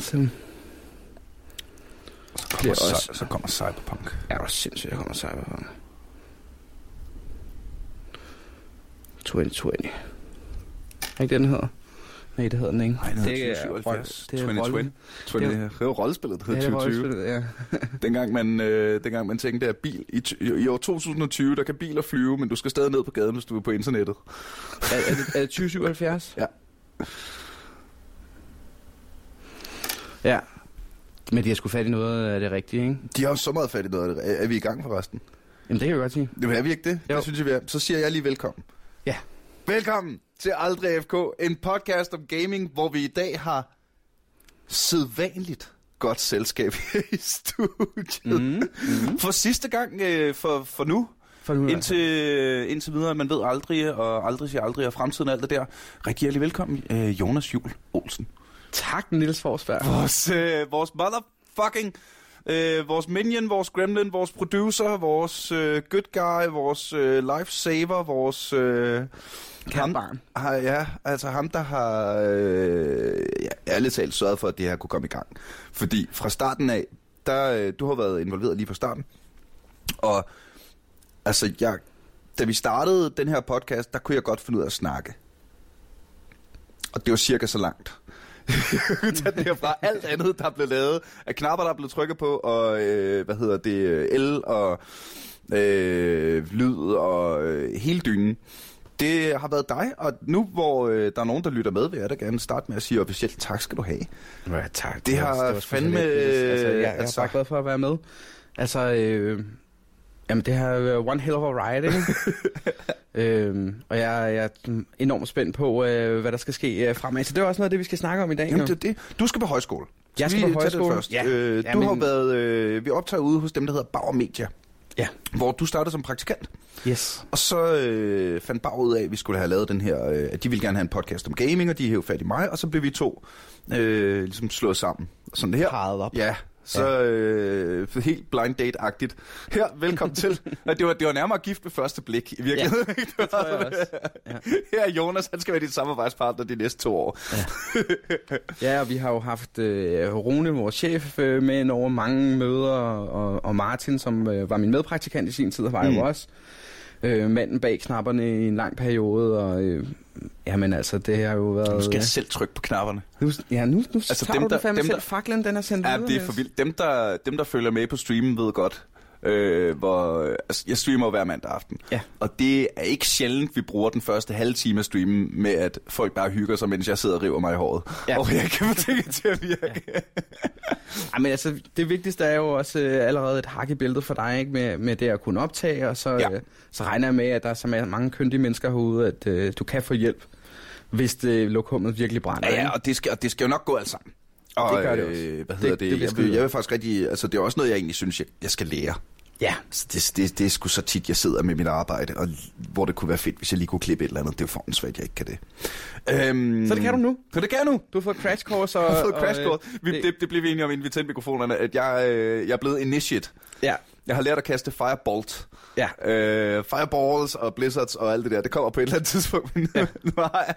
Så Det kommer, er også- så kommer Cyberpunk. Ja, det var sindssygt, jeg kommer Cyberpunk. 2020. Er ikke den hedder? Nej, det hedder den ikke. Nej, den hedder det er 2077. rolle- det er 2020. rolle- 20, det, er, det jo rollespillet, der Ja, det er 2020. rollespillet, ja. Dengang man, øh, dengang man tænkte, at bil, i, i år 2020, der kan biler flyve, men du skal stadig ned på gaden, hvis du er på internettet. er, er, det, er det 2077? Ja. Ja. Men de har sgu fat i noget af det rigtige, ikke? De har jo så meget fat i noget af det. Er, er vi i gang forresten? Jamen, det kan jeg godt sige. Jamen, er vi ikke det? Jo. Det synes jeg, vi er. Så siger jeg lige velkommen. Ja. Velkommen til Aldrig FK, en podcast om gaming, hvor vi i dag har sædvanligt godt selskab i studiet. Mm. Mm. For sidste gang øh, for, for nu, For nu, indtil, indtil videre, man ved aldrig, og aldrig siger aldrig, og fremtiden og alt det der. Rigtig velkommen, øh, Jonas Jul Olsen. Tak, Niels Forsberg. Vores, øh, vores motherfucking, øh, vores minion, vores gremlin, vores producer, vores øh, good guy, vores øh, lifesaver, vores... Øh, ham, barn. har, ja, altså ham, der har øh, ja, ærligt talt sørget for, at det her kunne komme i gang. Fordi fra starten af, der, øh, du har været involveret lige fra starten, og altså, jeg, da vi startede den her podcast, der kunne jeg godt finde ud af at snakke. Og det var cirka så langt. Tag det herfra. Alt andet, der blev lavet, af knapper, der blev trykket på, og øh, hvad hedder det, el og øh, lyd og øh, hele dynen. Det har været dig, og nu hvor øh, der er nogen, der lytter med, vil jeg da gerne starte med at sige officielt tak skal du have. Ja, tak. Det har var sgu så fandme. Altså, jeg, jeg er altså- bare glad for at være med. Altså, øh, jamen det har været one hell of a ride, ikke? øhm, og jeg, jeg er enormt spændt på, øh, hvad der skal ske øh, fremad. Så det er også noget af det, vi skal snakke om i dag. Jamen, det, det. Du skal på højskole. Jeg skal vi på højskole. Først? Ja. Øh, du har men- været, øh, vi optager ude hos dem, der hedder Bauer Media, Ja. hvor du startede som praktikant. Yes. Og så øh, fandt Bauer ud af, at vi skulle have lavet den her, øh, at de ville gerne have en podcast om gaming, og de hævde fat i mig, og så blev vi to øh, ligesom slået sammen. Sådan det her. Parret op. Ja, så øh, helt blind date-agtigt. Her, velkommen til. Det var, det var nærmere gift ved første blik, i virkeligheden. Ja, det, tror jeg også. Ja. Her er Jonas, han skal være din samarbejdspartner de næste to år. Ja, og vi har jo haft øh, Rune, vores chef, øh, med over mange møder, og, og Martin, som øh, var min medpraktikant i sin tid, var Mm. jo også øh, manden bag knapperne i en lang periode, og øh, jamen altså, det har jo været... Nu skal jeg selv trykke på knapperne. Nu, ja, nu, nu altså tager dem, du der- fandme dem, selv. der- Faklen, den er sendt Ja, videre, det er for vildt. Dem der, dem, der følger med på streamen, ved godt, øh, hvor... Altså, jeg streamer hver mandag aften. Ja. Og det er ikke sjældent, vi bruger den første halve time af streamen med, at folk bare hygger sig, mens jeg sidder og river mig i håret. Ja. Og jeg kan få det til at virke. Ej, men altså, det vigtigste er jo også øh, allerede et hak i billedet for dig, ikke? Med, med det at kunne optage, og så, Ja. øh, så regner jeg med, at der er så mange kyndige mennesker herude, at øh, du kan få hjælp, hvis det lokummet virkelig brænder. Ja, ja, og det skal, og det skal jo nok gå alt sammen. Og, Det gør det også. Øh, hvad Det- hedder det? det det jeg, vil, skide jeg vil faktisk rigtig... Altså, det er også noget, jeg egentlig synes, jeg, jeg skal lære. ja. Så det, det, det er sgu så tit, jeg sidder med mit arbejde, og hvor det kunne være fedt, hvis jeg lige kunne klippe et eller andet. Det er jo for svært, jeg ikke kan det. Øhm, Så det kan du nu. Så det kan jeg nu. Du har fået crash course. Og, Jeg har fået og, crash øh, course. Vi, det, det blev vi enige om, inden vi tændte mikrofonerne, at jeg, øh, jeg er blevet initiate. Ja, Jeg har lært at kaste firebolt. ja. Øh, fireballs og blizzards og alt det der. Det kommer på et eller andet tidspunkt. Men nu, nu har jeg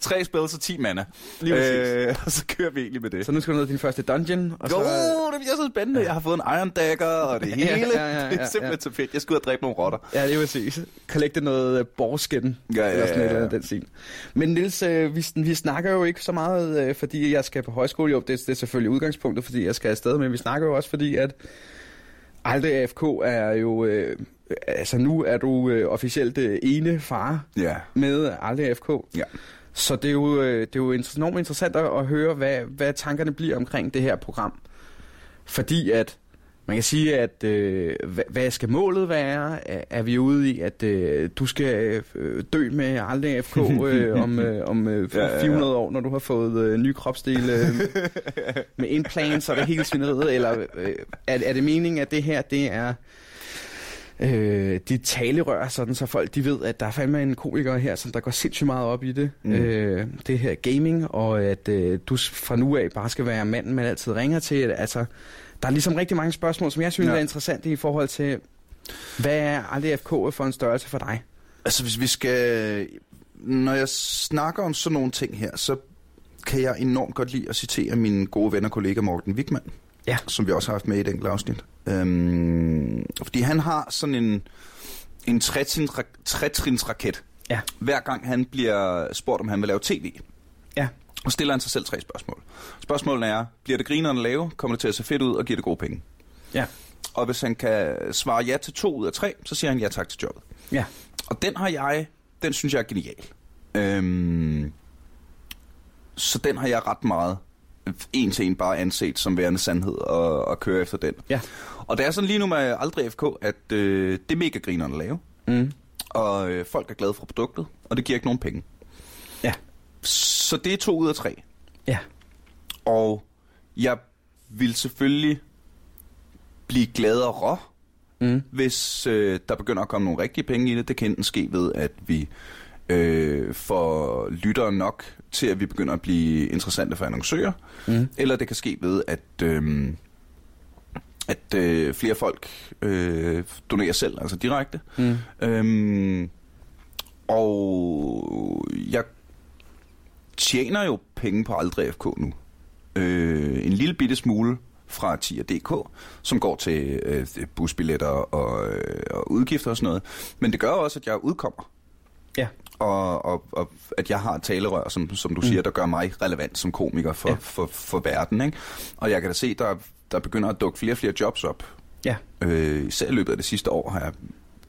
tre spells og ti mana. Lige præcis. øh, og så kører vi egentlig med det. Så nu skal du ned til din første dungeon. Og Jo, så, det bliver så spændende. Jeg har fået en Iron Dagger og det Ja, hele. ja, ja, ja, det er simpelthen ja. så fedt. Jeg skal ud og dræbe nogle rotter. Ja, det er præcis. Collecte noget uh, borskin. Ja, ja, Eller sådan ja, eller ja. andet den stil. Men Nils, øh, vi, vi snakker jo ikke så meget, øh, fordi jeg skal på højskole. Jo, det, det er selvfølgelig udgangspunktet, fordi jeg skal afsted. Men vi snakker jo også, fordi at Aldrig AFK er jo... Øh, altså nu er du øh, officielt øh, ene far Ja. med Aldrig AFK. Ja. Så det er jo, øh, det er jo enormt interessant at, at høre, hvad, hvad tankerne bliver omkring det her program. Fordi at man kan sige, at øh, hvad, hvad skal målet være? Er, er vi ude i, at øh, du skal øh, dø med aldrig AFK øh, om, øh, om øh, Ja, ja, ja. 400 år, når du har fået øh, nye kropsdele øh, med implants og det hele svineriet? Eller øh, er, er det meningen, at det her det er øh, dit talerør, sådan så folk de ved, at der er fandme en komiker her, som der går sindssygt meget op i det. Mm. Øh, det her gaming, og at øh, du fra nu af bare skal være manden, man altid ringer til. Altså, der er ligesom rigtig mange spørgsmål, som jeg synes Ja. er interessante i forhold til, hvad er aldrig FK for en størrelse for dig? Altså, hvis vi skal... Når jeg snakker om sådan nogle ting her, så kan jeg enormt godt lide at citere min gode ven og kollega Morten Wigman, Ja. som vi også har haft med i et enkelt afsnit. Øhm, fordi han har sådan en, en trætrins- trætrinsraket, Ja. hver gang han bliver spurgt, om han vil lave tv. Ja. Og stiller han sig selv tre spørgsmål. Spørgsmålene er, bliver det grinerne lave, kommer det til at se fedt ud, og giver det gode penge? Ja. Og hvis han kan svare ja til to ud af tre, så siger han ja tak til jobbet. Ja. Og den har jeg, den synes jeg er genial. Øhm, så den har jeg ret meget en til en bare anset som værende sandhed og, og køre efter den. Ja. Og det er sådan lige nu med Aldrig FK, at øh, det er mega grinerne at lave. Mm. Og øh, folk er glade for produktet, og det giver ikke nogen penge. Så det er to ud af tre. Ja. Og jeg vil selvfølgelig blive gladere, Mm. hvis øh, der begynder at komme nogle rigtige penge i det. Det kan enten ske ved, at vi øh, får lyttere nok til, at vi begynder at blive interessante for annoncører. Mm. Eller det kan ske ved, at, øh, at øh, flere folk øh, donerer selv, altså direkte. Mm. Øhm, og jeg tjener jo penge på Aldrig FK nu. Øh, en lille bitte smule fra TIR.dk, som går til øh, busbilletter og, øh, og udgifter og sådan noget. Men det gør også, at jeg udkommer. Ja. Og, og, og at jeg har et talerør, som, som du Mm. siger, der gør mig relevant som komiker for, Ja. for, for verden. Ikke? Og jeg kan da se, der, der begynder at dukke flere og flere jobs op. Ja. Øh, især i løbet af det sidste år har jeg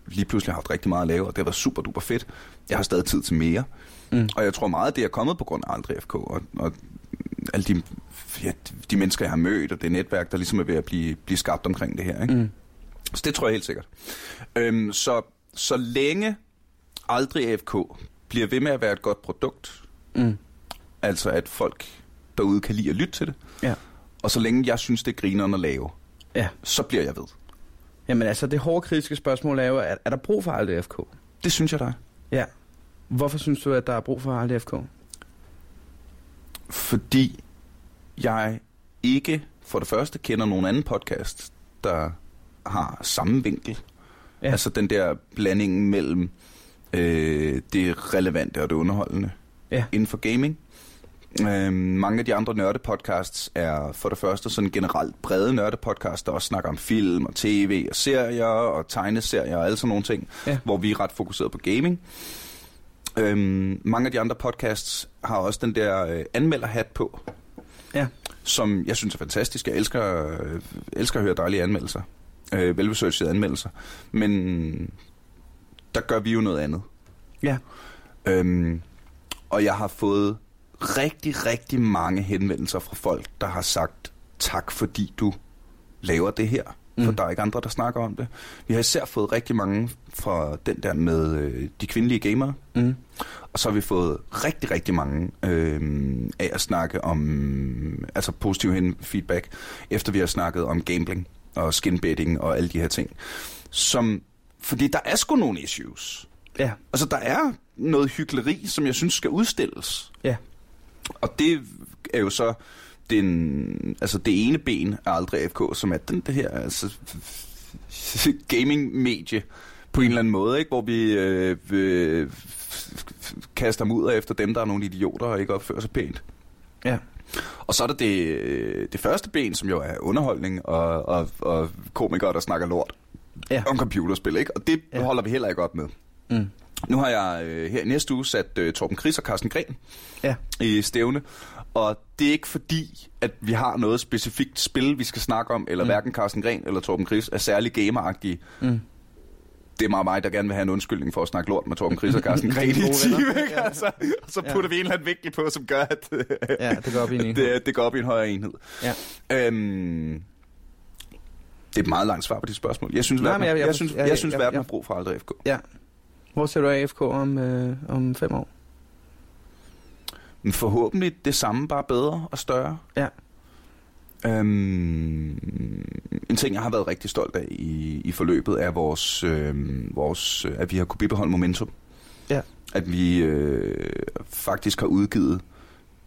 lige pludselig haft rigtig meget at lave, og det har været super duper fedt. Jeg har stadig tid til mere. Mm. Og jeg tror meget, at det er kommet på grund af Aldrig FK, og, og alle de, ja, de mennesker, jeg har mødt, og det netværk, der ligesom er ved at blive, blive skabt omkring det her. Ikke? Mm. Så det tror jeg helt sikkert. Øhm, så, så længe Aldrig FK bliver ved med at være et godt produkt, Mm. altså at folk derude kan lide at lytte til det, Ja. og så længe jeg synes, det er grineren at lave, Ja. så bliver jeg ved. Jamen altså, det hårde kritiske spørgsmål er jo, er, er der brug for Aldrig FK? Det synes jeg, der er. Ja. Hvorfor synes du, at der er brug for Aldrig FK? fordi jeg ikke for det første kender nogen anden podcast, der har samme vinkel. Ja. Altså den der blanding mellem øh, det relevante og det underholdende Ja. inden for gaming. Øh, mange af de andre nørdepodcasts er for det første sådan generelt brede nørdepodcasts, der også snakker om film og tv og serier og tegneserier og alle sådan nogle ting, Ja. hvor vi er ret fokuseret på gaming. Øhm, mange af de andre podcasts har også den der øh, anmelderhat på, Ja. som jeg synes er fantastisk. Jeg elsker, øh, elsker at høre dejlige anmeldelser. Øh, velresearchede anmeldelser. Men der gør vi jo noget andet. Ja. Øhm, og jeg har fået rigtig, rigtig mange henvendelser fra folk, der har sagt tak, fordi du laver det her. For Mm. der er ikke andre, der snakker om det. Vi har især fået rigtig mange fra den der med øh, de kvindelige gamere. Mm. Og så har vi fået rigtig, rigtig mange øh, af at snakke om, altså positiv feedback, efter vi har snakket om gambling og skinbetting og alle de her ting. Som, fordi der er sgu nogle issues. Ja. Altså, der er noget hyggeleri, som jeg synes skal udstilles. Ja. Og det er jo så den, altså det ene ben af Aldrig FK, som er den det her altså, gaming-medie på en eller anden måde, ikke? hvor vi øh, øh, kaster mudder efter dem, der er nogle idioter og ikke opfører sig pænt. Ja. Og så er der det, øh, det første ben, som jo er underholdning og, og, og komikere, der snakker lort Ja. om computerspil, ikke? Og det Ja. ja. holder vi heller ikke op med. Mm. Nu har jeg øh, her i næste uge sat øh, Torben Chris og Carsten Gren Ja. i stævne. Og det er ikke fordi, at vi har noget specifikt spil, vi skal snakke om, eller Mm. hverken Carsten Gren eller Torben Chris er særlig gameragtige. Mm. Det er meget mig, der gerne vil have en undskyldning for at snakke lort med Torben Chris og Carsten Gren i time? Ja. Altså, og så Ja. putter vi en eller anden vinkel på, som gør, at Ja, det går op i en enhed. det, det går op i en højere enhed. Ja. Øhm, det er et meget langt svar på de spørgsmål. Jeg synes, Nej, verden, jeg, jeg- jeg, jeg- synes, jeg- jeg, synes, jeg- verden jeg- har brug for aldrig FK. Ja. Hvor ser du AFK om, øh, om fem år? Men forhåbentlig det samme, bare bedre og større. Ja. Øhm, en ting, jeg har været rigtig stolt af i, i forløbet, er vores, øhm, vores, øh, at vi har kunne bibeholde momentum. Ja. At vi øh, faktisk har udgivet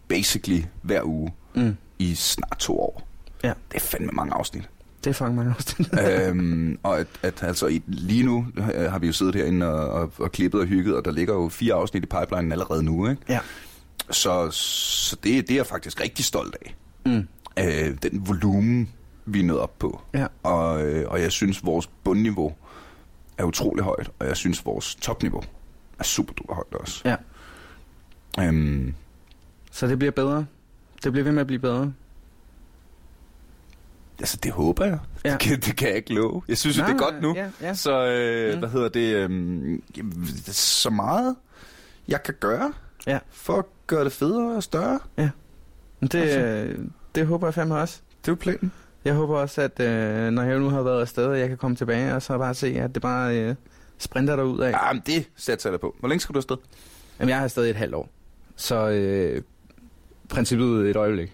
basically hver uge Mm. i snart to år. Ja. Det er fandme mange afsnit. Det er fanget mange også. øhm, og at, at altså i, lige nu øh, har vi jo siddet herinde og, og, og klippet og hygget, og der ligger jo fire afsnit i pipelinen allerede nu, ikke? Ja. Så, så det, det er jeg faktisk rigtig stolt af. Mm. Øh, den volumen, vi er nået op på. Ja. Og, øh, og jeg synes, vores bundniveau er utrolig højt, og jeg synes, vores topniveau er super duper højt også. Ja. Øhm, Så det bliver bedre. Det bliver ved med at blive bedre. Altså, det håber jeg. Ja. Det, kan, det kan jeg ikke love. Jeg synes, Nej, det er godt nu. Ja, ja. Så, øh, Mm. hvad hedder det? Øh, jamen, så meget, jeg kan gøre Ja. for at gøre det federe og større. Men Det, Altså. øh, det håber jeg fandme også. Det er jo planen. Jeg håber også, at øh, når jeg nu har været afsted, at jeg kan komme tilbage og så bare se, at det bare øh, sprinter derud af. Ja, men det satser jeg på. Hvor længe skal du afsted? Jamen, jeg har afsted i et halvt år. Så øh, princippet et øjeblik.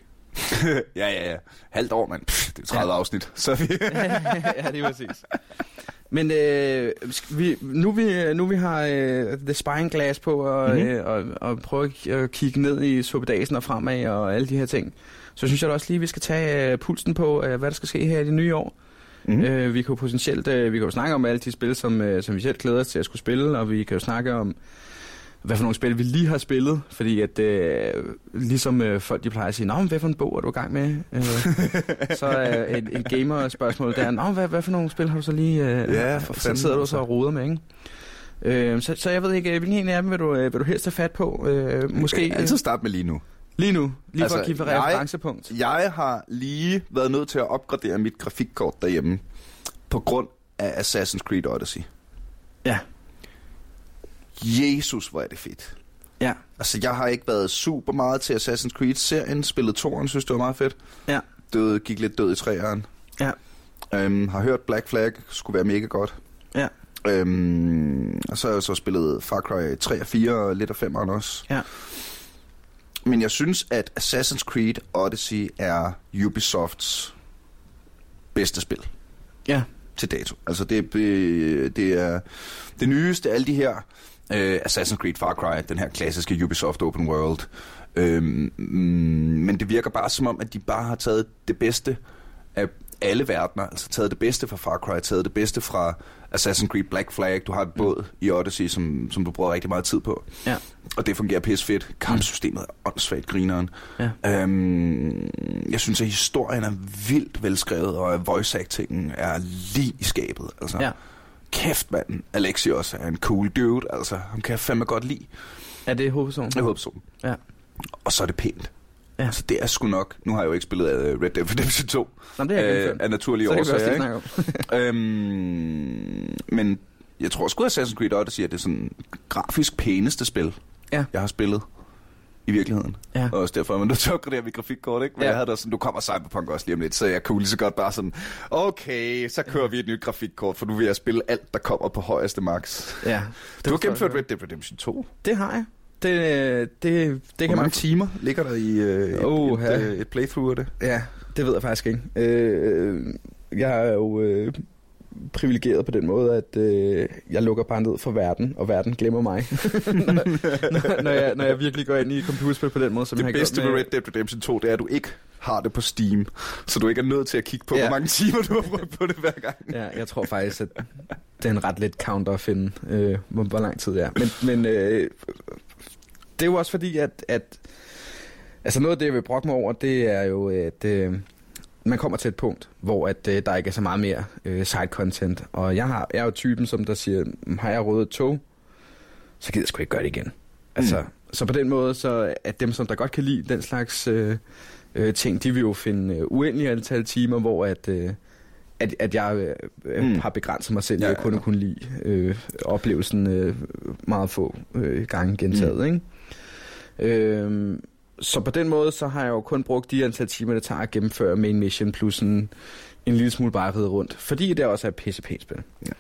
ja, ja, ja. Halvt år, mand. Pff, det er 30 Ja. afsnit. Så vi... ja, det er præcis. Men øh, vi, nu, vi, nu vi har øh, The Spying Glass på og, Mhm. mm-hmm. øh, og, og prøve at kigge ned i suppedagen og fremad og alle de her ting, så synes jeg da også lige, at vi skal tage øh, pulsen på, øh, hvad der skal ske her i det nye år. Mm. Mm. Øh, vi kan jo potentielt øh, vi kan jo snakke om alle de spil, som, øh, som vi selv glæder os til at skulle spille, og vi kan jo snakke om, hvad for nogle spil vi lige har spillet, fordi at øh, ligesom øh, folk de plejer at sige, Nå, men hvad for en bog er du i gang med? Øh, så er øh, et, et gamer-spørgsmål der, Nå, hvad, hvad for nogle spil har du så lige... Øh, Ja, for så fanden, sidder du altså. så og roder med, ikke? Øh, så, så jeg ved ikke, hvilken en af dem vil du, øh, vil du helst have fat på? Øh, måske Jeg altid starte med lige nu. lige nu, lige altså, for Altså, at give jeg- referencepunkt. Jeg har lige været nødt til at opgradere mit grafikkort derhjemme på grund af Assassin's Creed Odyssey. Ja. Jesus, hvor er det fedt. Ja. Altså, jeg har ikke været super meget til Assassin's Creed-serien. Spillet toren, synes det var meget fedt. Ja. Døde, gik lidt død i træeren. Ja. Øhm, har hørt Black Flag skulle være mega godt. Ja. Øhm, og så har jeg så spillet Far Cry 3 og 4 og lidt af 5'eren også. Ja. Men jeg synes, at Assassin's Creed Odyssey er Ubisofts bedste spil Ja. til dato. Altså det, det, er det nyeste af alle de her øh, Assassin's Creed, Far Cry, den her klassiske Ubisoft Open World. Øhm, mm, men det virker bare som om, at de bare har taget det bedste af alle verdener. Altså taget det bedste fra Far Cry, taget det bedste fra Assassin's Creed Black Flag. Du har et båd i Odyssey, som, som du bruger rigtig meget tid på. Ja. Og det fungerer pisse fedt. Kampsystemet er åndssvagt grineren. Ja. Øhm, jeg synes, at historien er vildt velskrevet, og voice actingen er lige i skabet. Altså, Ja. Kæft mand, Alexios er en cool dude. Altså, ham kan jeg fandme godt lide. Er det hovedpersonen? Jeg håber så. Ja. Og så er det pænt. Ja. Altså, det er sgu nok. Nu har jeg jo ikke spillet øh, Red Dead Redemption 2. Nå, det er jeg øh, af naturlige Så det kan vi også årsager. ikke? snakke om. øhm, men jeg tror sgu, at Assassin's Creed Odyssey er det sådan grafisk pæneste spil, Ja. jeg har spillet i virkeligheden. Ja. Og også derfor er man nødt til at opgradere mit grafikkort, ikke? Men Ja. jeg havde da sådan, nu kommer Cyberpunk også lige om lidt, så jeg kunne lige så godt bare sådan, okay, så kører vi et nyt grafikkort, for nu vil jeg spille alt, der kommer på højeste max. Ja. Du har gennemført Red Dead Redemption 2. Det har jeg. Det, det, det Hvor kan mange man... timer ligger der i øh, et, Åh, et, ja. øh, et playthrough af det? Ja, det ved jeg faktisk ikke. Øh, jeg er jo øh, privilegeret på den måde, at øh, jeg lukker bare ned for verden, og verden glemmer mig. når, når, når, jeg, når jeg virkelig går ind i computerspil på den måde, som jeg Det har bedste med Red Dead Redemption 2, det er, at du ikke har det på Steam, så du ikke er nødt til at kigge på, Ja. hvor mange timer du har brugt på det hver gang. Ja, jeg tror faktisk, at det er en ret let counter at finde, øh, hvor, hvor lang tid det er. Men, men øh, det er jo også fordi, at, at altså noget af det, jeg vil brokke mig over, det er jo, at øh, man kommer til et punkt, hvor at, øh, der ikke er så meget mere øh, side content. Og jeg, har, jeg er jo typen, som der siger, "Mm, har jeg røget et tog, så gider jeg sgu ikke gøre det igen. Altså, mm. Så på den måde, så at dem, som der godt kan lide den slags øh, øh, ting, de vil jo finde øh, uendelige antal timer, hvor at... Øh, at, at jeg øh, øh, Mm. har begrænset mig selv Ja, at kun ja. at kunne lide øh, oplevelsen øh, meget få øh, gange gentaget. Mm. Ikke? Øh, så på den måde, så har jeg jo kun brugt de antal timer, det tager at gennemføre main mission, plus en, en lille smule bare ride rundt. Fordi det også er et pisse pænt spil. Ja.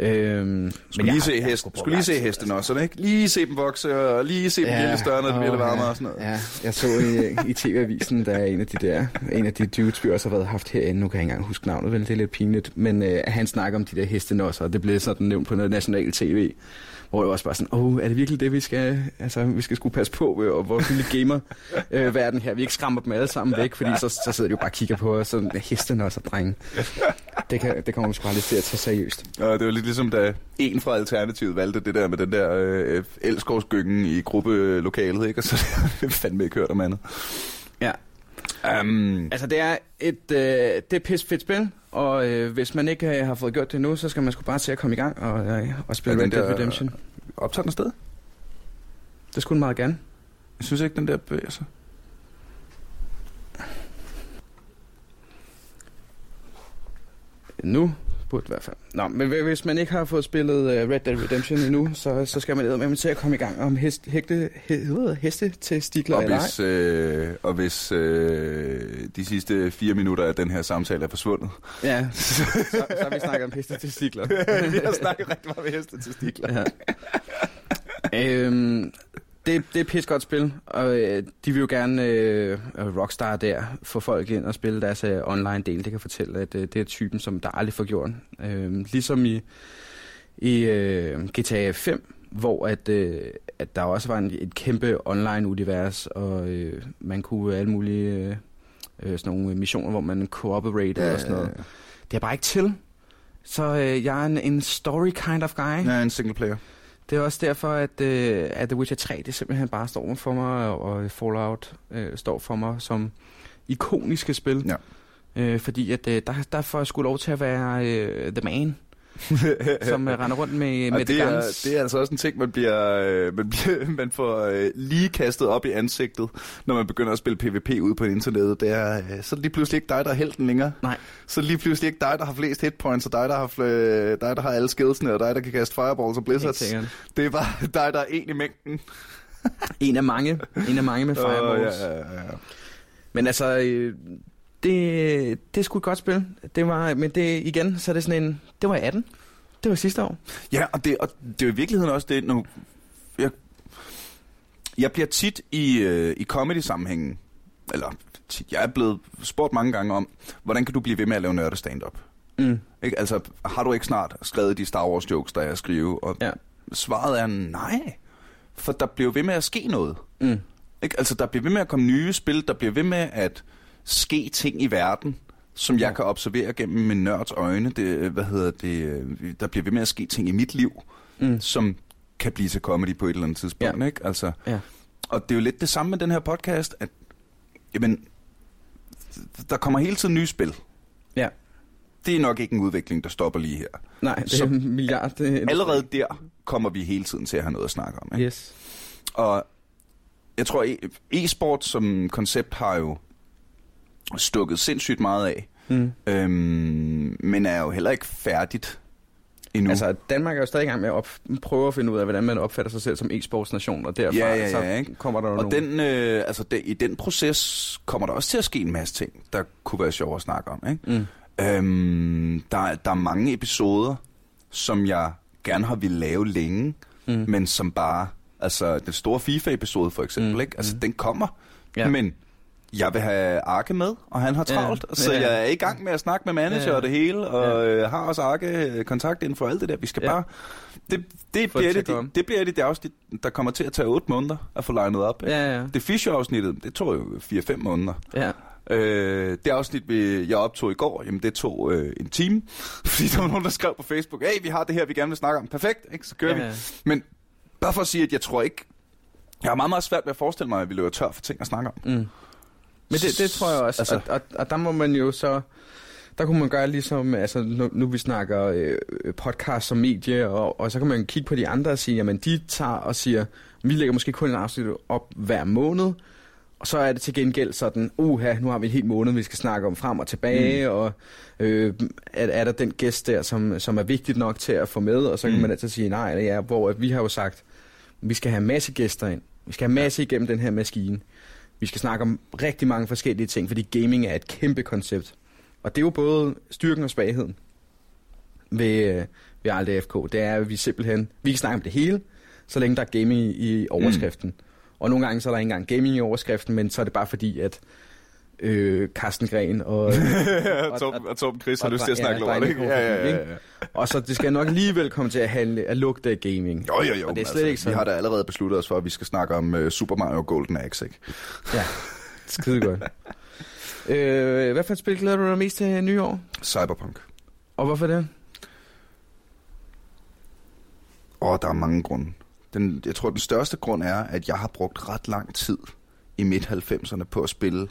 Øhm, Skulle lige se hesten, skulle lige se hesten også, ikke? Lige se dem vokse, og lige se dem ja, blive større, når det bliver varmere og sådan noget. Ja, jeg så i, i TV-avisen, der er en af de der, en af de dudes, vi også har været haft herinde, nu kan jeg ikke engang huske navnet, vel, det er lidt pinligt, men øh, han snakker om de der hestenåsser, og det blev sådan nævnt på noget national tv, hvor det også bare sådan, åh, oh, er det virkelig det, vi skal, altså, vi skal skulle passe på, øh, og vores lille gamer-verden øh, verden her, vi ikke skræmmer dem alle sammen væk, fordi så, så sidder de jo bare og kigger på os, sådan, hestenåsser, drenge. det, kan, det kommer man sgu aldrig til at tage seriøst. Og det var lidt ligesom, da en fra Alternativet valgte det der med den der øh, elskovsgyngen i gruppelokalet, ikke? Og så fandme ikke hørt om andet. Ja. Um, Altså, det er et øh, det er pis fedt spil, og øh, hvis man ikke øh, har fået gjort det nu, så skal man sgu bare til at komme i gang og, øh, og spille Red Dead Redemption. optager den sted? Det skulle den meget gerne. Jeg synes ikke, den der bevæger sig. Nu burde i hvert fald. Nå, men hv- hvis man ikke har fået spillet uh, Red Dead Redemption endnu, så, så skal man med til at komme i gang om hest, hægte, he, he, heste til stikler Og eller ej. hvis, øh, og hvis øh, de sidste fire minutter af den her samtale er forsvundet. Ja, så, så har vi snakket om heste til stikler. Vi har snakket rigtig meget med heste til stikler. Ja. øhm, det, det er et pis godt spil, og øh, de vil jo gerne, øh, Rockstar der, få folk ind og spille deres øh, online-del. Det kan fortælle, at øh, det er typen, som der aldrig får gjort. Øh, ligesom i, i øh, GTA 5, hvor at, øh, at der også var en, et kæmpe online-univers, og øh, man kunne alle mulige øh, øh, sådan nogle missioner, hvor man cooperate og sådan noget. Det er bare ikke til. Så øh, jeg er en, en story kind of guy. Ja, en single player. Det er også derfor, at, øh, at The Witcher 3 det simpelthen bare står for mig, og Fallout øh, står for mig som ikoniske spil. Ja. Øh, fordi at, øh, der, der får jeg sgu lov til at være øh, the man, som øh, render rundt med, Og med det, the er, det er altså også en ting, man, bliver, øh, man, bliver, man får øh, lige kastet op i ansigtet, når man begynder at spille PvP ude på internettet. Det er, så er det lige pludselig ikke dig, der er helten længere. Nej. Så er det lige pludselig ikke dig, der har flest hitpoints, og dig, der har, fl- dig, der har alle skillsene, og dig, der kan kaste fireballs og blizzards. Det er bare dig, der er en i mængden. En af mange. En af mange med fireballs. Åh, ja, ja, ja. Men altså, det, det et godt spil. Det var, men det igen, så er det sådan en... Det var 18. Det var sidste år. Ja, og det, og det er jo i virkeligheden også det, nu... Jeg, jeg bliver tit i, øh, i comedy-sammenhængen, eller tit, jeg er blevet spurgt mange gange om, hvordan kan du blive ved med at lave nørde stand-up? Mm. Ikke? Altså, har du ikke snart skrevet de Star Wars jokes, der jeg skriver? Og Ja. svaret er nej, for der bliver ved med at ske noget. Mm. Ikke? Altså, der bliver ved med at komme nye spil, der bliver ved med at ske ting i verden, som jeg kan observere gennem min nørds øjne. Det, hvad hedder det, øh, der bliver ved med at ske ting i mit liv, Mm. som kan blive til comedy på et eller andet tidspunkt. Ja. Ikke? Altså, Ja. og det er jo lidt det samme med den her podcast, at jamen, der kommer hele tiden nye spil. Ja. Det er nok ikke en udvikling, der stopper lige her. Nej, det er Så- en milliard. Det er Allerede der kommer vi hele tiden til at have noget at snakke om. Ikke? Yes. Og jeg tror, e- e-sport som koncept har jo stukket sindssygt meget af, Mm. øhm, men er jo heller ikke færdigt endnu. Altså, Danmark er jo stadig i gang med at op- prøve at finde ud af, hvordan man opfatter sig selv som e-sportsnation, og derfra Ja, ja, så ja, ikke? kommer der og nogle... den, øh, altså det, i den proces kommer der også til at ske en masse ting, der kunne være sjov at snakke om. Ikke? Mm. Øhm, der, der er mange episoder, som jeg gerne har ville lave længe, Mm. men som bare... Altså, den store FIFA-episode for eksempel, Mm, ikke? Altså, mm. den kommer, Ja. men jeg vil have Arke med, og han har Ja, travlt, så ja. jeg er i gang med at snakke med manager Ja. og det hele, og øh, har også Arke kontakt inden for alt det der. Vi skal Ja. bare... Det, det, bliver det det, det, bliver det, det afsnit, der kommer til at tage 8 måneder at få legnet op. ikke? Ja, ja. Det Fischer-afsnittet, det tog jo 4-5 måneder. ja. Øh, det afsnit, vi, jeg optog i går, jamen det tog øh, en time, fordi der var nogen, der skrev på Facebook, hey, vi har det her, vi gerne vil snakke om. Perfekt, ikke? så kører Ja, vi. ja. Men bare for at sige, at jeg tror ikke, jeg har meget, meget svært ved at forestille mig, at vi løber tør for ting at snakke om. Mm. Men det, det tror jeg også. Altså- Altså. Og, og, og der må man jo så... Der kunne man gøre ligesom, altså nu, nu vi snakker øh, podcast som medie, og, og så kan man kigge på de andre og sige, jamen de tager og siger, vi lægger måske kun en afsnit op hver måned, og så er det til gengæld sådan, uha, nu har vi en hel måned, vi skal snakke om frem og tilbage, mm. og øh, er, er der den gæst der, som, som er vigtigt nok til at få med, og så kan Mm. man altid sige nej eller ja, hvor at vi har jo sagt, vi skal have masse gæster ind, vi skal have masse igennem den her maskine, vi skal snakke om rigtig mange forskellige ting, fordi gaming er et kæmpe koncept. Og det er jo både styrken og svagheden ved, øh, ved FK. Det er, at vi simpelthen, vi kan snakke om det hele, så længe der er gaming i, i overskriften. Mm. Og nogle gange så er der ikke engang gaming i overskriften, men så er det bare fordi, at øh, Carsten Gren og, og, og- Torben, og Torben Chris har og lyst til at snakke ja, lort, ikke? Ja, ja, ja, ja. og så det skal nok alligevel komme til at, handle, at lugte af gaming. Jo, jo, jo. Og det er slet ikke Vi sådan. har da allerede besluttet os for, at vi skal snakke om uh, Super Mario Golden Axe, ikke? Ja, skide godt. øh, hvad for et spil glæder du dig mest til nyår? Cyberpunk. Og hvorfor det? Åh, der er mange grunde. Den, jeg tror, den største grund er, at jeg har brugt ret lang tid i midt-90'erne på at spille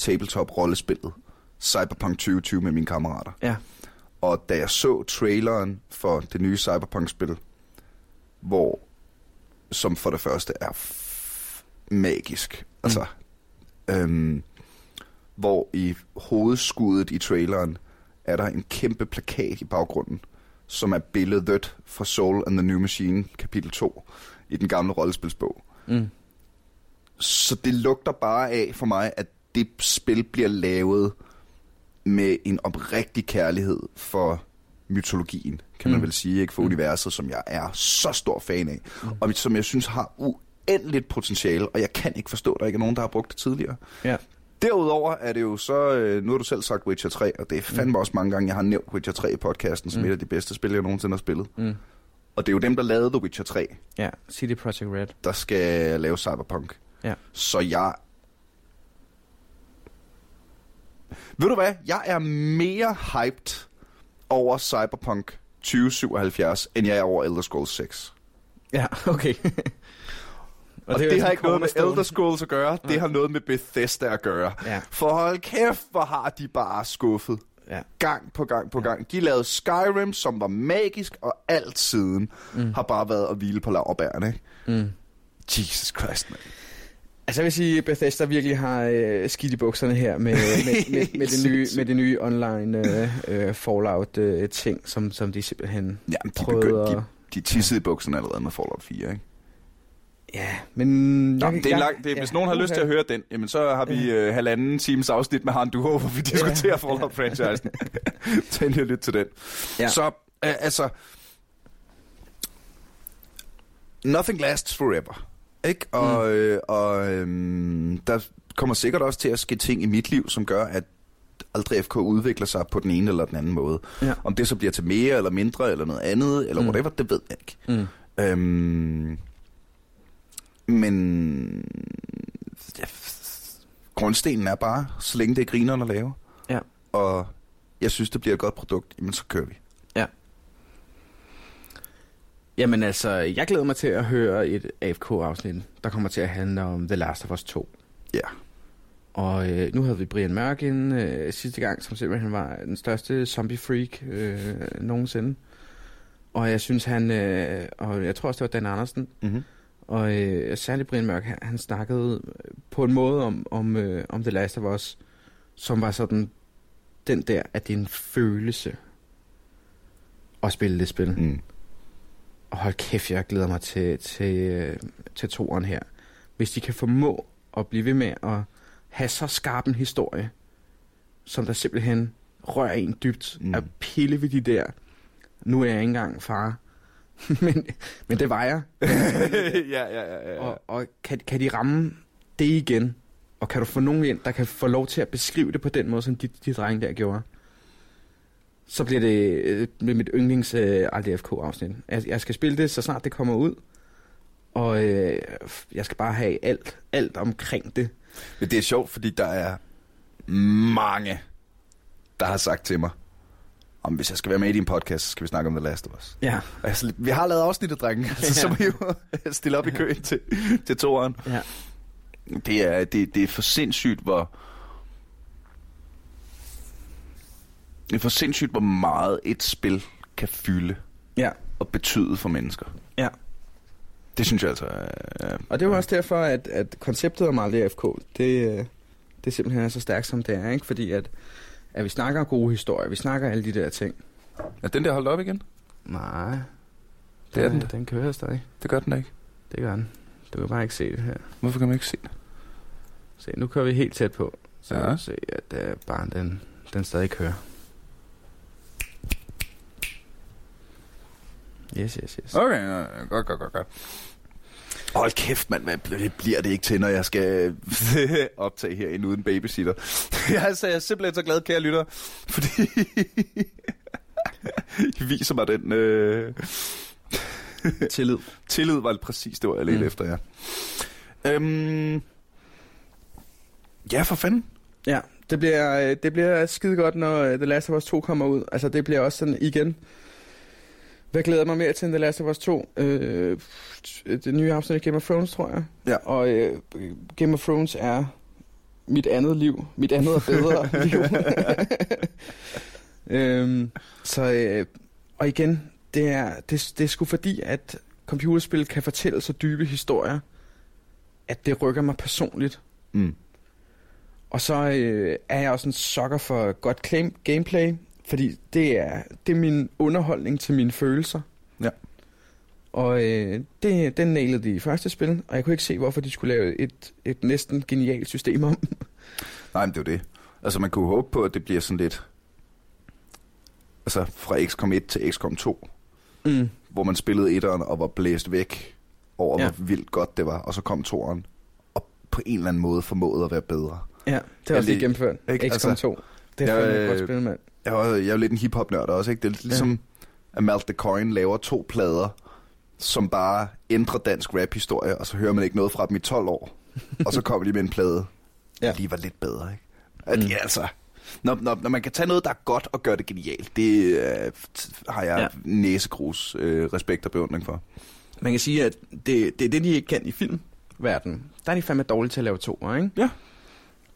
tabletop-rollespillet Cyberpunk 2020 med mine kammerater. Ja. Og da jeg så traileren for det nye Cyberpunk-spil, hvor som for det første er magisk, altså, øhm, hvor i hovedskuddet i traileren er der en kæmpe plakat i baggrunden, som er billedet fra Soul and the New Machine, kapitel 2, i den gamle rollespilsbog. Mm. Så det lugter bare af for mig, at det spil bliver lavet med en oprigtig kærlighed for mytologien, kan man Mm. vel sige, ikke for Mm. universet, som jeg er så stor fan af, og som jeg synes har uendeligt potentiale, og jeg kan ikke forstå, at der ikke er nogen, der har brugt det tidligere. Ja. Derudover er det jo så, øh, nu har du selv sagt Witcher 3, og det er fandme også mange gange, jeg har nævnt Witcher 3 i podcasten, som Mm. et af de bedste spil, jeg nogensinde har spillet. Mm. Og det er jo dem, der lavede The Witcher 3, Ja, City Project Red. der skal lave Cyberpunk. Ja. Så jeg... Ved du hvad? Jeg er mere hyped over Cyberpunk 2077, end jeg er over Elder Scrolls 6. Ja, okay. Og, og det, det har ikke noget med. Elder Scrolls at gøre, det Nej. har noget med Bethesda at gøre. Ja, For hold kæft, hvor har de bare skuffet. ja. Gang på gang på Ja. gang. De lavede Skyrim, som var magisk, og alt siden Mm. har bare været at hvile på laverbærene. Mm. Jesus Christ, man. Altså jeg vil sige, Bethesda virkelig har øh, skidt i bukserne her med, med, med, med, det, nye, med det nye online øh, øh, Fallout-ting, som, som de simpelthen Ja, de, prøvede begyndte, de, at... de tissede i bukserne allerede med Fallout 4, ikke? Ja, men... Nå, jeg- det er jeg- langt, det, ja, hvis nogen har lyst til at okay. høre den, jamen så har vi øh, halvanden times afsnit med Han Duho, hvor vi diskuterer Ja. Fallout-franchisen. Tag lige lidt til den. Ja. Så, øh, altså... Nothing lasts forever. Ikke? Og, Mm. øh, og øhm, der kommer sikkert også til at ske ting i mit liv, som gør, at aldrig FK udvikler sig på den ene eller den anden måde. Ja. Om det så bliver til mere eller mindre eller noget andet, eller Mm. whatever, det ved jeg ikke. Mm. Øhm, men ja, grundstenen er bare, så længe det er grineren at lave. Ja. Og jeg synes, det bliver et godt produkt, jamen så kører vi. Jamen altså, jeg glæder mig til at høre et AFK-afsnit, der kommer til at handle om The Last of Us 2. Ja. Og øh, nu havde vi Brian Mørk inde øh, sidste gang, som simpelthen var den største zombie-freak øh, nogensinde. Og jeg synes han, øh, og jeg tror også det var Dan Andersen, Mm-hmm. og øh, særligt Brian Mørk, han, han snakkede på en måde om, om, øh, om The Last of Us, som var sådan den der, at det er en følelse at spille det spil. Mm. Og hold kæft, jeg glæder mig til, til, øh, til toeren her. Hvis de kan formå at blive ved med at have så skarp en historie, som der simpelthen rører en dybt, Mm. at pille ved de der, nu er jeg ikke engang far, men, men det var jeg. ja, ja, ja, ja. Og, og kan, kan de ramme det igen? Og kan du få nogen ind, der kan få lov til at beskrive det på den måde, som de, de drenge der gjorde? Så bliver det øh, med mit yndlings øh, RDFK-afsnit. Jeg, jeg skal spille det, så snart det kommer ud. Og øh, jeg skal bare have alt, alt omkring det. Men det er sjovt, fordi der er mange, der har sagt til mig, om hvis jeg skal være med i din podcast, så skal vi snakke om The Last of Us. Ja. Altså, vi har lavet afsnittet, drenge. Altså, så må I jo stille op i køen til, til toeren. ja. Det er, det, det er for sindssygt, hvor... Det er for sindssygt, hvor meget et spil kan fylde Ja. og betyde for mennesker. Ja. Det synes jeg altså er... Og det er jo også derfor, at, at konceptet om RDFK, det, øh, det simpelthen er så stærkt, som det er. Ikke? Fordi at, at vi snakker gode historier, vi snakker alle de der ting. Er den der holdt op igen? Nej. Det er den da. Den kører stadig. Det gør den ikke. Det gør den. Du kan bare ikke se det her. Hvorfor kan man ikke se det? Se, nu kører vi helt tæt på. Så Ja. kan se, at uh, barn, den, den stadig kører. Yes, yes, yes. Okay, ja, ja, godt, godt, godt, godt. Hold kæft, mand, hvad bliver det ikke til, når jeg skal optage herinde uden babysitter. Jeg er, altså, jeg er simpelthen så glad, kære lytter, fordi I viser mig den øh, Tillid. tillid, var det præcis det, var jeg lidt mm. Mm. efter, ja. Øhm, ja, for fanden. Ja, Det bliver, øh, det bliver skide godt, når øh, The Last of Us 2 kommer ud. Altså, det bliver også sådan igen... Hvad glæder mig mere til end The Last of Us 2? Øh, det nye afsnit af Game of Thrones, tror jeg. Ja. Og øh, Game of Thrones er mit andet liv. Mit andet og bedre liv. øhm, så, øh, og igen, det er, det, det er sgu fordi, at computerspil kan fortælle så dybe historier, at det rykker mig personligt. Mm. Og så øh, er jeg også en sokker for godt claim, gameplay, fordi det er, det er min underholdning til mine følelser. Ja. Og øh, det, den nailede de i første spil, og jeg kunne ikke se, hvorfor de skulle lave et, et næsten genialt system om. Nej, men det er jo det. Altså, man kunne håbe på, at det bliver sådan lidt... Altså, fra XCOM 1 til XCOM 2, Mm. hvor man spillede etteren og var blæst væk over, Ja. hvor vildt godt det var, og så kom toeren, og på en eller anden måde formåede at være bedre. Ja, det Ja, også lige gennemført. ikke? XCOM Altså, 2. Det er jeg, fandme et godt øh, spil, mand. Jeg er, jo- jeg er jo lidt en hiphop-nørd også, ikke? Det er ligesom, ja. at Malt the Coin laver to plader, som bare ændrer dansk rap-historie, og så hører man ikke noget fra dem i 12 år. og så kommer de med en plade, Ja. der lige var lidt bedre, ikke? At, Mm. altså, når, når, når man kan tage noget, der er godt og gøre det genialt, det øh, har jeg ja. næsegrus øh, respekt og beundring for. Man kan sige, at det, det er det, de ikke kan i filmverdenen. Der er de fandme dårlige til at lave to, ikke? Ja.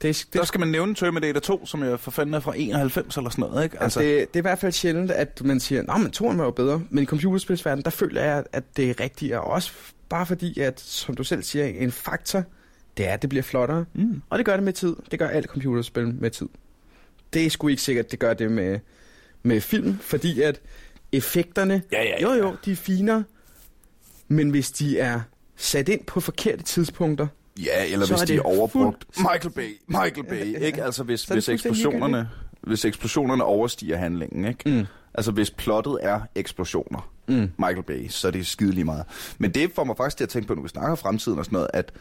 Det, det, Der skal man nævne Terminator 2, som jeg for fanden er fra 91 eller sådan noget, ikke? Altså, det, det er i hvert fald sjældent, at man siger, at men toren var jo bedre. Men i computerspilsverdenen, der føler jeg, at det er rigtigt. Og også bare fordi, at som du selv siger, en faktor, det er, at det bliver flottere. Mm. Og det gør det med tid. Det gør alt computerspil med tid. Det er sgu ikke sikkert, det gør det med, med film, fordi at effekterne, Ja, ja, ja. jo jo, de er finere, men hvis de er sat ind på forkerte tidspunkter, Ja, eller Så hvis de er overbrugt. fuld- Michael Bay, Michael Bay, ikke? Altså hvis, hvis eksplosionerne, hvis eksplosionerne overstiger handlingen, ikke? mm. Altså hvis plottet er eksplosioner, Mm. Michael Bay, så er det skide lige meget. Men det får mig faktisk til at tænke på, når vi snakker fremtiden og sådan noget, at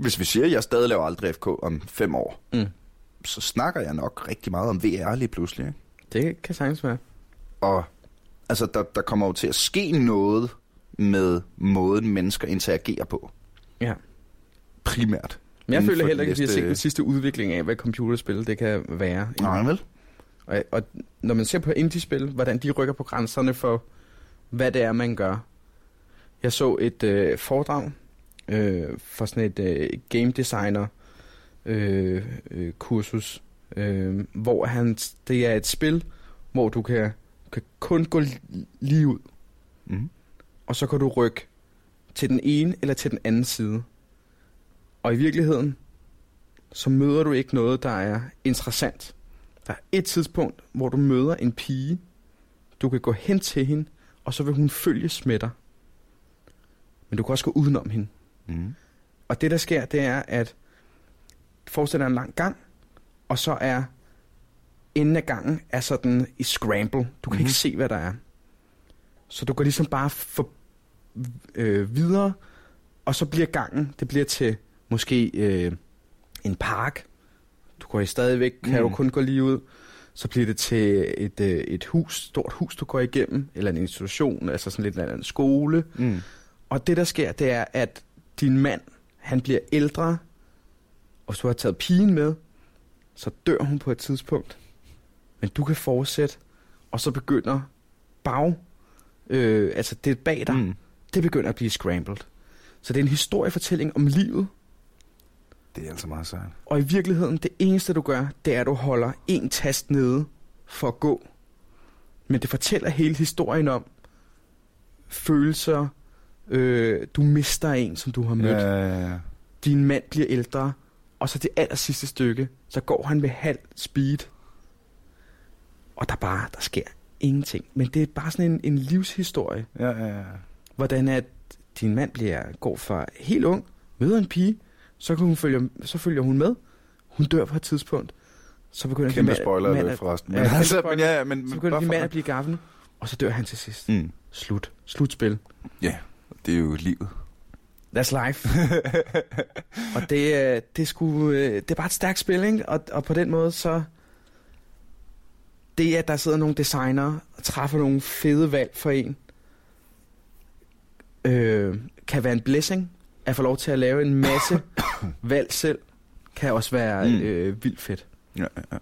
hvis vi siger, at jeg stadig laver aldrig FK om fem år, Mm. så snakker jeg nok rigtig meget om VR lige pludselig. Ikke? det kan sagtens være. Og altså, der, der kommer jo til at ske noget med måden, mennesker interagerer på. Ja. Primært. Men jeg føler heller ikke, at vi har set den sidste udvikling af, hvad computerspil det kan være. Nej, vel? Og, og når man ser på indie-spil, hvordan de rykker på grænserne for, hvad det er, man gør. Jeg så et øh, foredrag øh, for sådan et øh, game designer øh, øh, kursus, øh, hvor han, det er et spil, hvor du kan, kan kun gå li- lige ud, Mm. og så kan du rykke til den ene eller til den anden side. Og i virkeligheden, så møder du ikke noget, der er interessant. Der er et tidspunkt, hvor du møder en pige. Du kan gå hen til hende, og så vil hun følges med dig. Men du kan også gå udenom hende. Mm. Og det, der sker, det er, at forestil dig en lang gang, og så er enden af gangen er sådan i scramble. Du kan Mhm. ikke se, hvad der er. Så du går ligesom bare for, øh, videre, og så bliver gangen, det bliver til måske øh, en park. Du går i stadigvæk, kan Mm. du kun gå lige ud. Så bliver det til et, øh, et hus, stort hus, du går igennem, eller en institution, altså sådan lidt en eller anden skole. Mm. Og det, der sker, det er, at din mand, han bliver ældre, og hvis du har taget pigen med, så dør hun på et tidspunkt. Men du kan fortsætte, og så begynder bag, øh, altså det bag dig. Mm. det begynder at blive scrambled. Så det er en historiefortælling om livet, Det er altså meget sejt. og i virkeligheden, det eneste du gør, det er, at du holder en tast nede for at gå. Men det fortæller hele historien om følelser, øh, du mister en, som du har mødt. Ja, ja, ja. din mand bliver ældre, og så det aller sidste stykke, så går han med halv speed. Og der bare, der sker ingenting. Men det er bare sådan en, en livshistorie, Ja, ja, ja. hvordan at din mand bliver, går fra helt ung, møder en pige, så, kan hun følge, så følger hun med, hun dør på et tidspunkt, så begynder Kæmpe mand, spoiler mand at, forresten. Ja, Men, kæmpe altså, spoiler. men, ja, ja, men, så begynder for- mand at blive gammel, og så dør han til sidst. Mm. Slut. Slutspil. Ja, det er jo livet. That's life. og det, er- det, sgu, øh, det er bare et stærkt spil, ikke? Og, og på den måde så... Det, at der sidder nogle designer og træffer nogle fede valg for en, øh, kan være en blessing. At få lov til at lave en masse valg selv, kan også være Mm. øh, vildt fedt. Ja, ja, ja.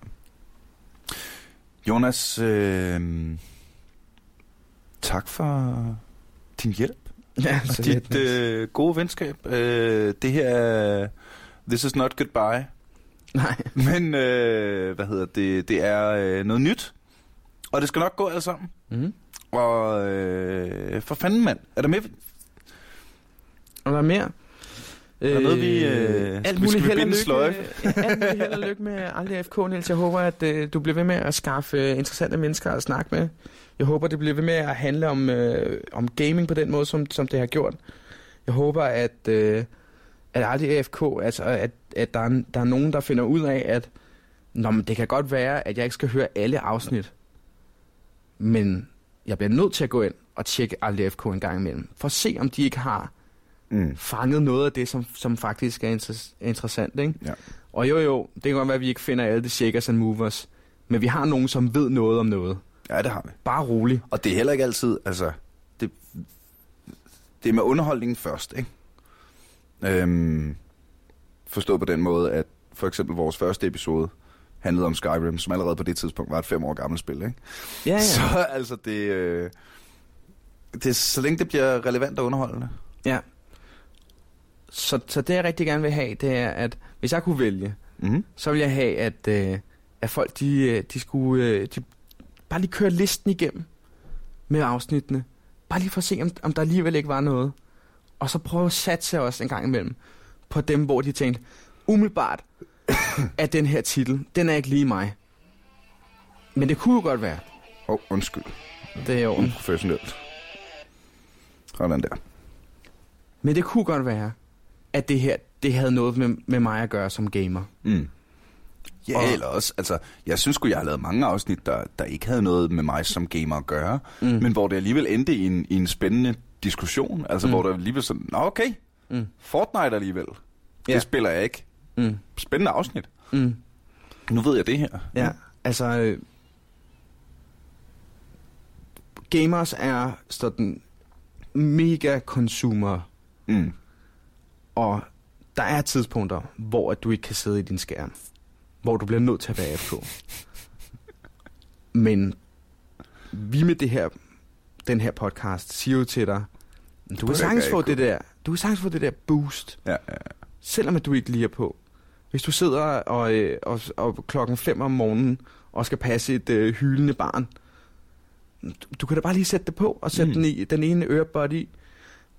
Jonas, øh, tak for din hjælp Ja, og dit øh, gode venskab. Øh, det her er This is not goodbye. Nej. Men, øh, hvad hedder det, det er øh, noget nyt. Og det skal nok gå alt sammen. Mm. Og øh, for fanden, mand. Er der med? Og der er mere. Er der noget, vi, øh, alt vi muligt skal held og binde lykke, sløjfe? alt muligt held og lykke med Aldrig FK, Niels. Jeg håber, at øh, du bliver ved med at skaffe øh, interessante mennesker at snakke med. Jeg håber, det bliver ved med at handle om, øh, om gaming på den måde, som, som det har gjort. Jeg håber, at, øh, at Aldrig FK, altså at, at der, er, der er nogen, der finder ud af, at Nå, men det kan godt være, at jeg ikke skal høre alle afsnit. Men jeg bliver nødt til at gå ind og tjekke Aldrig FK en gang imellem. For at se, om de ikke har Mm. fanget noget af det, som, som faktisk er inter- interessant. Ikke? Ja. Og jo jo, det kan godt være, at vi ikke finder alle de shakers and movers, men vi har nogen, som ved noget om noget. Ja, det har vi. Bare rolig. Og det er heller ikke altid, altså, det, det er med underholdningen først, ikke? Øhm, forstået på den måde, at for eksempel vores første episode handlede om Skyrim, som allerede på det tidspunkt var et fem år gammelt spil, ikke? Ja, ja. Så altså, det, øh, det så længe det bliver relevant og underholdende. ja. Så, så det, jeg rigtig gerne vil have, det er, at hvis jeg kunne vælge, Mm-hmm. så vil jeg have, at, øh, at folk, de, øh, de skulle øh, de bare lige køre listen igennem med afsnittene. Bare lige for at se, om, om der alligevel ikke var noget. Og så prøve at satse også en gang imellem på dem, hvor de tænkte, umiddelbart at den her titel, den er ikke lige mig. Men det kunne jo godt være. Åh, oh, undskyld. Det er jo. Uprofessionelt. Sådan der. Men det kunne godt være, at det her, det havde noget med, med mig at gøre som gamer. Mm. Ja, Og- eller også, altså, jeg synes sgu, jeg har lavet mange afsnit, der, der ikke havde noget med mig som gamer at gøre, Mm. mm. men hvor det alligevel endte i en, i en spændende diskussion, altså Mm. mm. hvor der alligevel sådan, nå okay, Mm. Fortnite alligevel, Ja. det spiller jeg ikke. Mm. Spændende afsnit. Mm. Nu ved jeg det her. Ja, altså... Øh, gamers er sådan mega consumer, Mm. Og der er tidspunkter, hvor at du ikke kan sidde i din skærm. Hvor du bliver nødt til at være FK. Men vi med det her, den her podcast siger jo til dig, du kan behøver sagtens få det der, du kan sagtens få det der boost, Ja, ja, selvom at du ikke lige er på. Hvis du sidder og, øh, og, og klokken 5 om morgenen og skal passe et øh, hylende barn, du, du kan da bare lige sætte det på og sætte Mm. den, i, den ene ørebud i.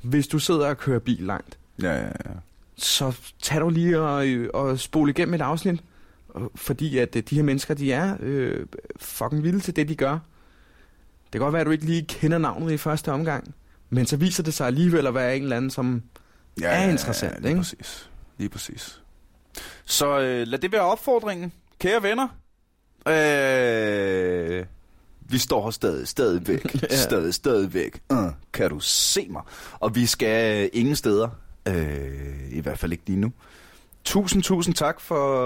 Hvis du sidder og kører bil langt, ja, ja, ja. så tag du lige og, og spole igennem et afsnit. Fordi at øh, de her mennesker, de er øh, fucking vilde til det, de gør. Det kan godt være, at du ikke lige kender navnet i første omgang. Men så viser det sig alligevel at være en eller anden, som... ja, er ja, interessant, ja, lige ikke? Præcis. Lige præcis. Så øh, lad det være opfordringen, kære venner. Øh, vi står her stadig, stadigvæk, Ja. ja. stadig, stadigvæk. Uh, kan du se mig? Og vi skal øh, ingen steder, øh, i hvert fald ikke lige nu. Tusind, tusind tak for,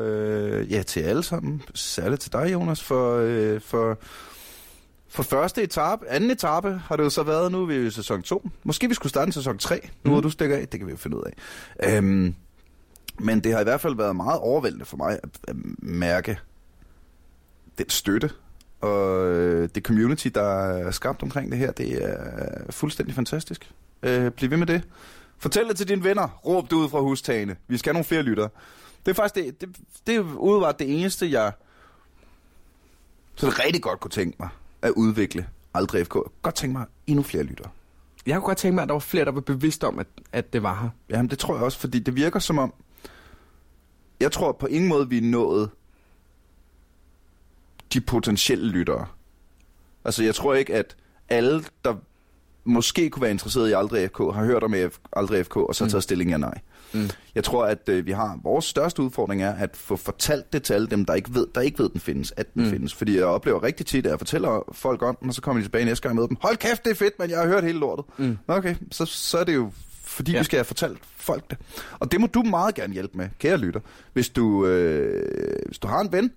øh, ja, til alle sammen. Særligt til dig, Jonas, for, øh, for, for første etape. Anden etape har det jo så været, nu er vi jo i sæson 2. Måske vi skulle starte sæson 3, nu Mm. hvor du stikker af. Det kan vi jo finde ud af. Øhm, men det har i hvert fald været meget overvældende for mig at, at mærke den støtte og øh, det community, der er skabt omkring det her. Det er fuldstændig fantastisk. Øh, bliv ved med det. Fortæl det til dine venner. Råb det ud fra hustagene. Vi skal have nogle flere lyttere. Det er faktisk det, det, det er udvaret det eneste, jeg så det rigtig godt kunne tænke mig at udvikle Aldrig FK. Godt tænke mig endnu flere lyttere. Jeg kunne godt tænke mig, at der var flere, der var bevidst om, at, at det var her. Jamen, det tror jeg også, fordi det virker som om... Jeg tror på ingen måde, vi er nået de potentielle lyttere. Altså, jeg tror ikke, at alle, der måske kunne være interesseret i Aldrig FK, har hørt om F- Aldrig FK, og så Mm. taget stilling af nej. Mm. Jeg tror, at øh, vi har... Vores største udfordring er at få fortalt det til alle dem, der ikke ved, der ikke ved den findes, at den Mm. findes. Fordi jeg oplever rigtig tit, at jeg fortæller folk om den, og så kommer de tilbage næste gang med dem. Hold kæft, det er fedt, men jeg har hørt hele lortet. Mm. Okay, så, så er det jo fordi, Ja. ja. vi skal have fortalt folk det. Og det må du meget gerne hjælpe med, kære lytter. Hvis du, øh, hvis du har en ven,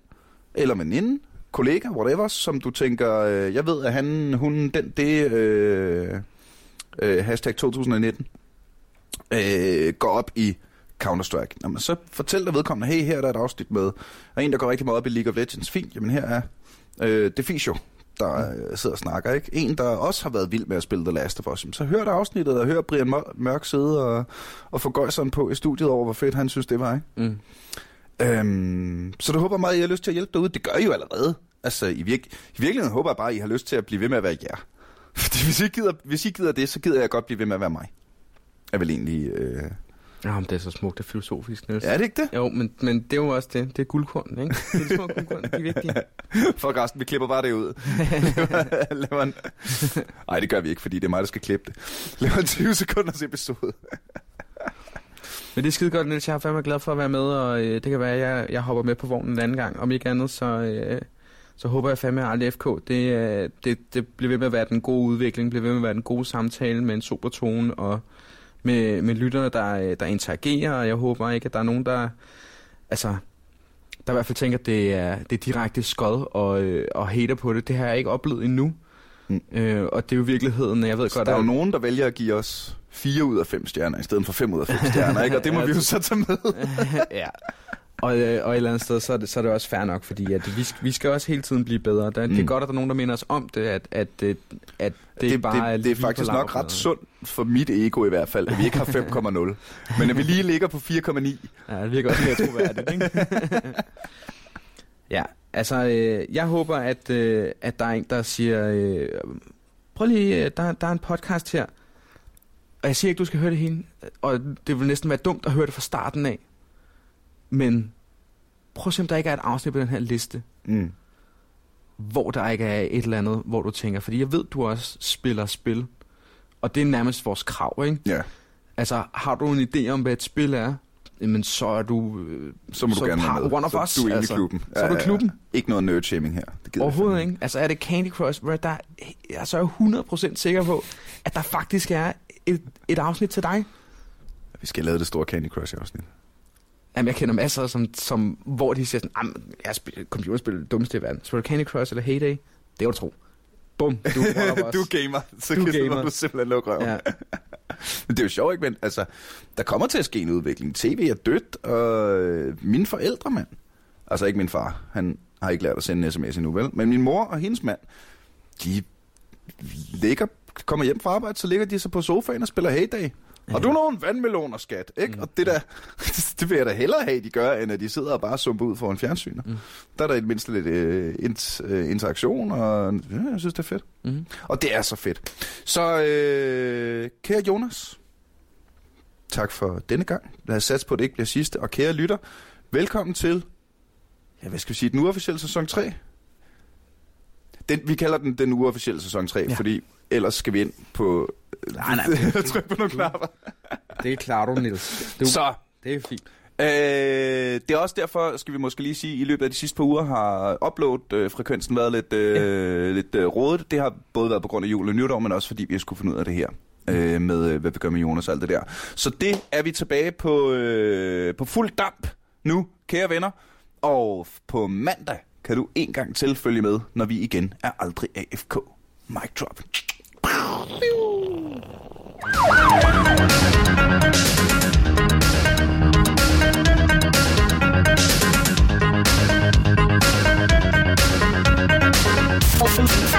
eller veninde, kollega, whatever, som du tænker, øh, jeg ved, at han, hun, den, det, øh, øh, hashtag 2019, øh, går op i Counter-Strike. Jamen, så fortæl dig vedkommende, hey, her er der et afsnit med, og en, der går rigtig meget op i League of Legends. Fint, jamen her er øh, Deficio, der øh, sidder og snakker, ikke? En, der også har været vild med at spille The Last of Us. Så hør der afsnittet, og hør Brian Mørk sidde og, og få gøjseren på i studiet over, hvor fedt han synes, det var, ikke? Mm. Øhm, så det håber jeg meget, at I har lyst til at hjælpe derude. Det gør I jo allerede. Altså, i, virke, i virkeligheden håber jeg bare, at I har lyst til at blive ved med at være jer. Fordi hvis I, gider, hvis I gider det, så gider jeg godt blive ved med at være mig. Jeg vil egentlig... Øh... Jamen, det er så smukt og filosofisk, Niels. Ja, er det ikke det? Jo, men, men det er jo også det. Det er guldkorn, ikke? Det er de små guldkorn, de er vigtige. Resten, vi klipper bare det ud. Laver en... Nej, det gør vi ikke, fordi det er mig, der skal klippe det. Laver en 20 sekunders episode. Men det er skide godt, Niels. Jeg er fandme glad for at være med, og øh, det kan være, at jeg, jeg hopper med på vognen en anden gang. Om ikke andet, så, øh, så håber jeg fandme, at FK, det, øh, det, det bliver ved med at være den gode udvikling, bliver ved med at være den gode samtale med en super tone, og med, med lytterne, der, der interagerer, og jeg håber ikke, at der er nogen, der... Altså, der i hvert fald tænker, at det er, det er direkte skod og, øh, og hater på det. Det har jeg ikke oplevet endnu. Mm. Øh, og det er jo virkeligheden, jeg ved så godt... der er jo nogen, der vælger at give os 4 ud af 5 stjerner, i stedet for 5 ud af 5 stjerner, ikke? Og det må ja, vi jo så tage med. ja. Og, øh, og et eller andet sted, så er det, så er det også fair nok, fordi at vi, vi skal også hele tiden blive bedre. Der, mm. Det er godt, at der er nogen, der minder os om det, at, at, at, at det, det bare det, er Det er faktisk nok ret sundt for mit ego i hvert fald, at vi ikke har 5,0. Men at vi lige ligger på 4,9. Ja, det virker også mere troværdigt, ikke? ja, altså, øh, jeg håber, at, øh, at der er en, der siger, øh, prøv lige, øh, der, der er en podcast her, og jeg siger ikke, du skal høre det hele, og det vil næsten være dumt at høre det fra starten af, men prøv at se, om der ikke er et afsnit på den her liste, mm. hvor der ikke er et eller andet, hvor du tænker, fordi jeg ved, du også spiller spil, og det er nærmest vores krav, ikke? Ja. Altså, har du en idé om, hvad et spil er, men så er du... Øh, så må du gerne være med. One of så us, du er altså. i klubben. Så er du klubben. Ja, ja. Ikke noget nerd-shaming her. Det Overhovedet ikke. Altså er det Candy Crush, hvor der, jeg er så 100% sikker på, at der faktisk er et, et afsnit til dig. Vi skal lave det store Candy Crush-afsnit. Jamen, jeg kender masser, som, som, hvor de siger sådan, jeg spiller computerspil dummeste i verden. Spiller Candy Crush eller Heyday? Det er jo tro. Bum, du, du er gamer, så du, gamer. du simpelthen lukke røven. Ja. Men det er jo sjovt, ikke? Men altså, der kommer til at ske en udvikling. TV er dødt, og mine forældre, mand. Altså ikke min far, han har ikke lært at sende en sms endnu, vel? Men min mor og hendes mand, de ligger, kommer hjem fra arbejde, så ligger de så på sofaen og spiller Heyday. Og du nogle vandmeloner, skat, ikke? Mm. Og det der, det vil jeg da hellere have, de gør, end at de sidder og bare sumper ud for en fjernsyn. Mm. Der er der i det mindste lidt int, uh, interaktion, og ja, jeg synes, det er fedt. Mm. Og det er så fedt. Så uh, kære Jonas, tak for denne gang. Lad os satse på, at det ikke bliver sidste. Og kære lytter, velkommen til, ja, hvad skal vi sige, den uofficielle sæson 3. Den, vi kalder den den uofficielle sæson 3, ja. fordi ellers skal vi ind på... Nej, nej. Tryk på nogle knapper. det klarer du, Niels. Du, Så. Det er fint. Øh, det er også derfor, skal vi måske lige sige, at i løbet af de sidste par uger har upload-frekvensen været lidt, øh, ja. lidt øh, rådet. Det har både været på grund af jul og nytår, men også fordi vi skulle finde ud af det her. Øh, med øh, hvad vi gør med Jonas og alt det der. Så det er vi tilbage på, øh, på fuld damp nu, kære venner. Og på mandag kan du en gang til følge med, når vi igen er aldrig AFK. Mic drop. Thank you.